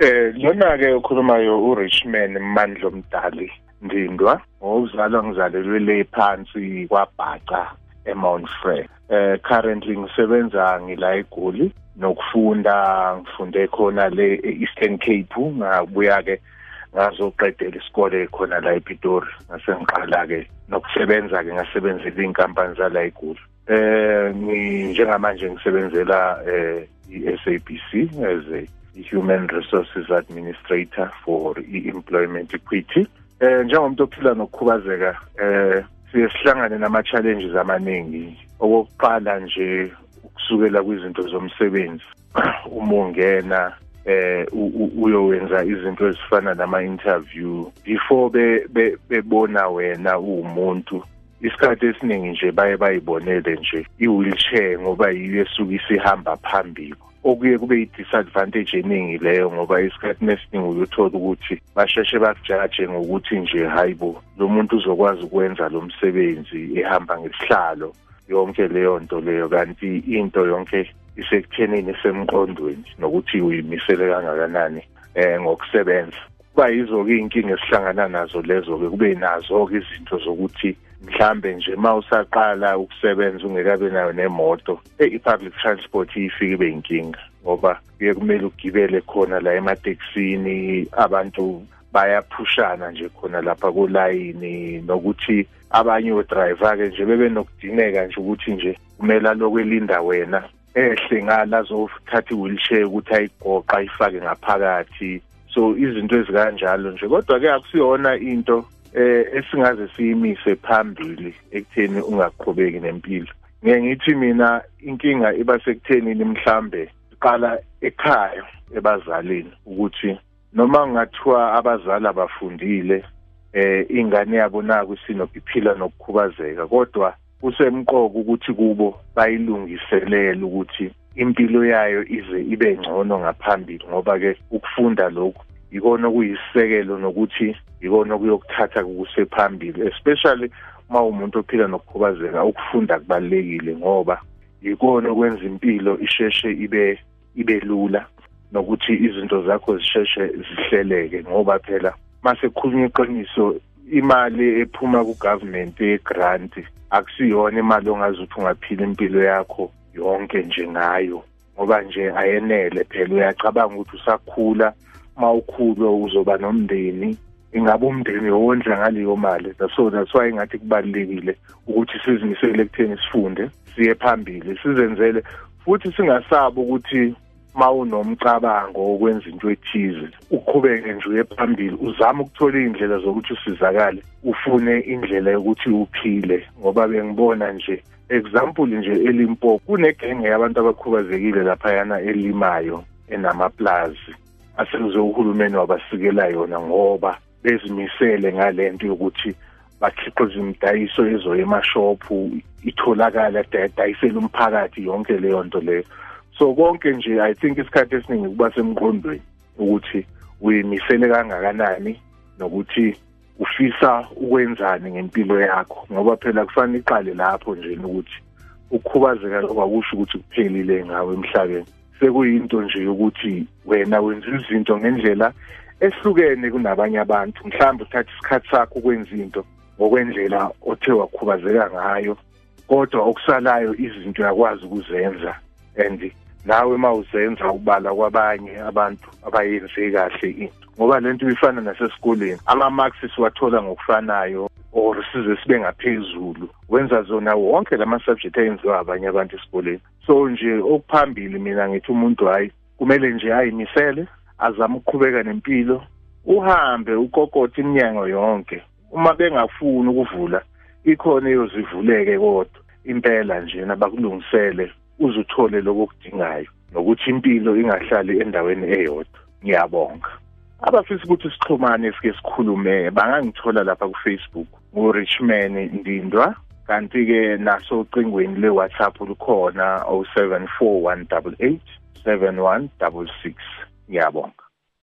Eh lona ke ukhulumayo uRichman Mandlo Mdali Ndindwa ngozalwa ngizalelwe le phansi kwaBhaca eMount Frere. Eh currently ngisebenza ngila eGoli nokufunda ngifunde khona le eEastern Cape ngabuya ke ngazoqedela isikole khona la ePitori ngase ngiqala ke nokusebenza ke ngasebenzela inkampani zala eGoli. Eh njengamanje ngisebenzela eh iSABC as a i-Human Resources Administrator for i-Employment Equity. Eh njengomuntu ophila nokukhubazeka eh siye sihlangane nama-challenges amaningi. Okokuqala nje ukusukela kwizinto zomsebenzi uma ungena eh uyowenza izinto ezifana nama-interview. Before bebona wena uwumuntu isikhathi esiningi nje baye bayibonele nje i-wheelchair ngoba yiyo esuke isihamba phambili. Okuye kube yi-disadvantage eningi leyo ngoba isikhathini esiningi uyothola ukuthi basheshe bakujaje ngokuthi nje hayi bo lo muntu uzokwazi ukwenza lo msebenzi ehamba ngesihlalo yonke leyo nto leyo. Kanti into yonke isekuthenini esemqondweni nokuthi uyimisele kangakanani eh ngokusebenza. Kuba yizo-ke iy'nkinga esihlangana nazo lezo-ke kube nazo-ke izinto zokuthi mhlambe nje uma usaqala ukusebenza ungekabe nayo nemoto i-public transport ifike ibe yinkinga ngoba kuye kumele ugibele khona la ematekisini abantu bayaphushana nje khona lapha kulayini nokuthi abanye odrayiva-ke nje bebe nokudineka nje ukuthi nje kumele alokhu elinda wena ehle ngala azothatha i-wheelchair ukuthi ayigoqa ayifake ngaphakathi. So izinto ezikanjalo nje kodwa-ke akusiyona into eh esingaze siyimise phambili ekutheni ungaqhubeki nempilo. Ngeke ngithi mina inkinga iba sekuthenini mhlambe iqala ekhaya ebazalini ukuthi noma ngathiwa abazali abafundile eh ingane yabo naku sinokuphila nokukhubazeka kodwa kusemqoka ukuthi kubo bayilungiselele ukuthi impilo yayo ize ibe ngcono ngaphambili ngoba ke ukufunda lokhu ikona okuyisisekelo nokuthi ikona okuyokuthatha kusephambili especially uma umuntu ophila nokukhubazeka ukufunda kubalekile ngoba ikona okwenza impilo isheshe ibe ibe lula nokuthi izinto zakho zisheshe zihleleke ngoba phela mase kukhulunywa iqiniso imali ephuma kugovernment yegrant akusiyona imali ongazi ukuthi ungaphila impilo yakho yonke nje ngayo ngoba nje ayenele phela. Uyacabanga ukuthi usakhula mawukhulwe uzoba nomndeni ingabe umndeni wondla ngaleyo mali. So that's why ngathi kubalekile ukuthi sizimisele ekutheni sifunde siye phambili sizenzele futhi singasabi ukuthi mawunomcabango wokwenza into ethize uqhubeke nje uye phambili uzame ukuthola iy'ndlela zokuthi usizakale ufune indlela yokuthi uphile. Ngoba bengibona nje example nje elimpopo kunegenge yabantu abakhubazekile laphayana elimayo enamaplazi. Asekuze uhulumeni wabasikela yona ngoba bezimisele ngalento yokuthi bakhiqiza imidayiso ezoya emashophu itholakala dayisela umphakathi yonke leyo nto leyo. So konke nje i think isikhathi esiningi kuba semqondweni ukuthi uyimisele kangakanani nokuthi ufisa ukwenzani ngempilo yakho ngoba phela kufanele iqale lapho nje ukuthi ukukhubazeka lokwakusho ukuthi kuphelile ngawe emhlabeni. Sekuyinto nje yokuthi wena wenza izinto ngendlela ehlukene kunabanye abantu. Mhlawumbe uthatha isikhathi sakho ukwenza into ngokwendlela othe wakhubazeka ngayo kodwa okusalayo izinto yakwazi ukuzenza. And nawe mawuzenza ubala kwabanye abantu abayenze kahle into ngoba lento ibifana nasesikoleni. Ama-marks siwathola ngokufanayo or size sibe ngaphezulu wenza zona wonke lama-subject ayenziwa abanye abantu esikoleni. So nje okuphambili mina ngithi umuntu hayi kumele nje ayimisele azame ukuqhubeka nempilo uhambe ukokothe iminyango yonke. Uma bengafuni ukuvula ikhona eyozivuleke kodwa impela nje nabakulungisele uzuthole lokudingayo nokuthi impilo ingahlali endaweni eyodwa. Ngiyabonga. Abafisa ukuthi sixhumane sike sikhulume bangangithola lapha ku-facebook. Ngu-richman ndindwa. Kanti-ke naso ocingweni le-whatsapp lukhona 074 188 7166 ngiyabonga.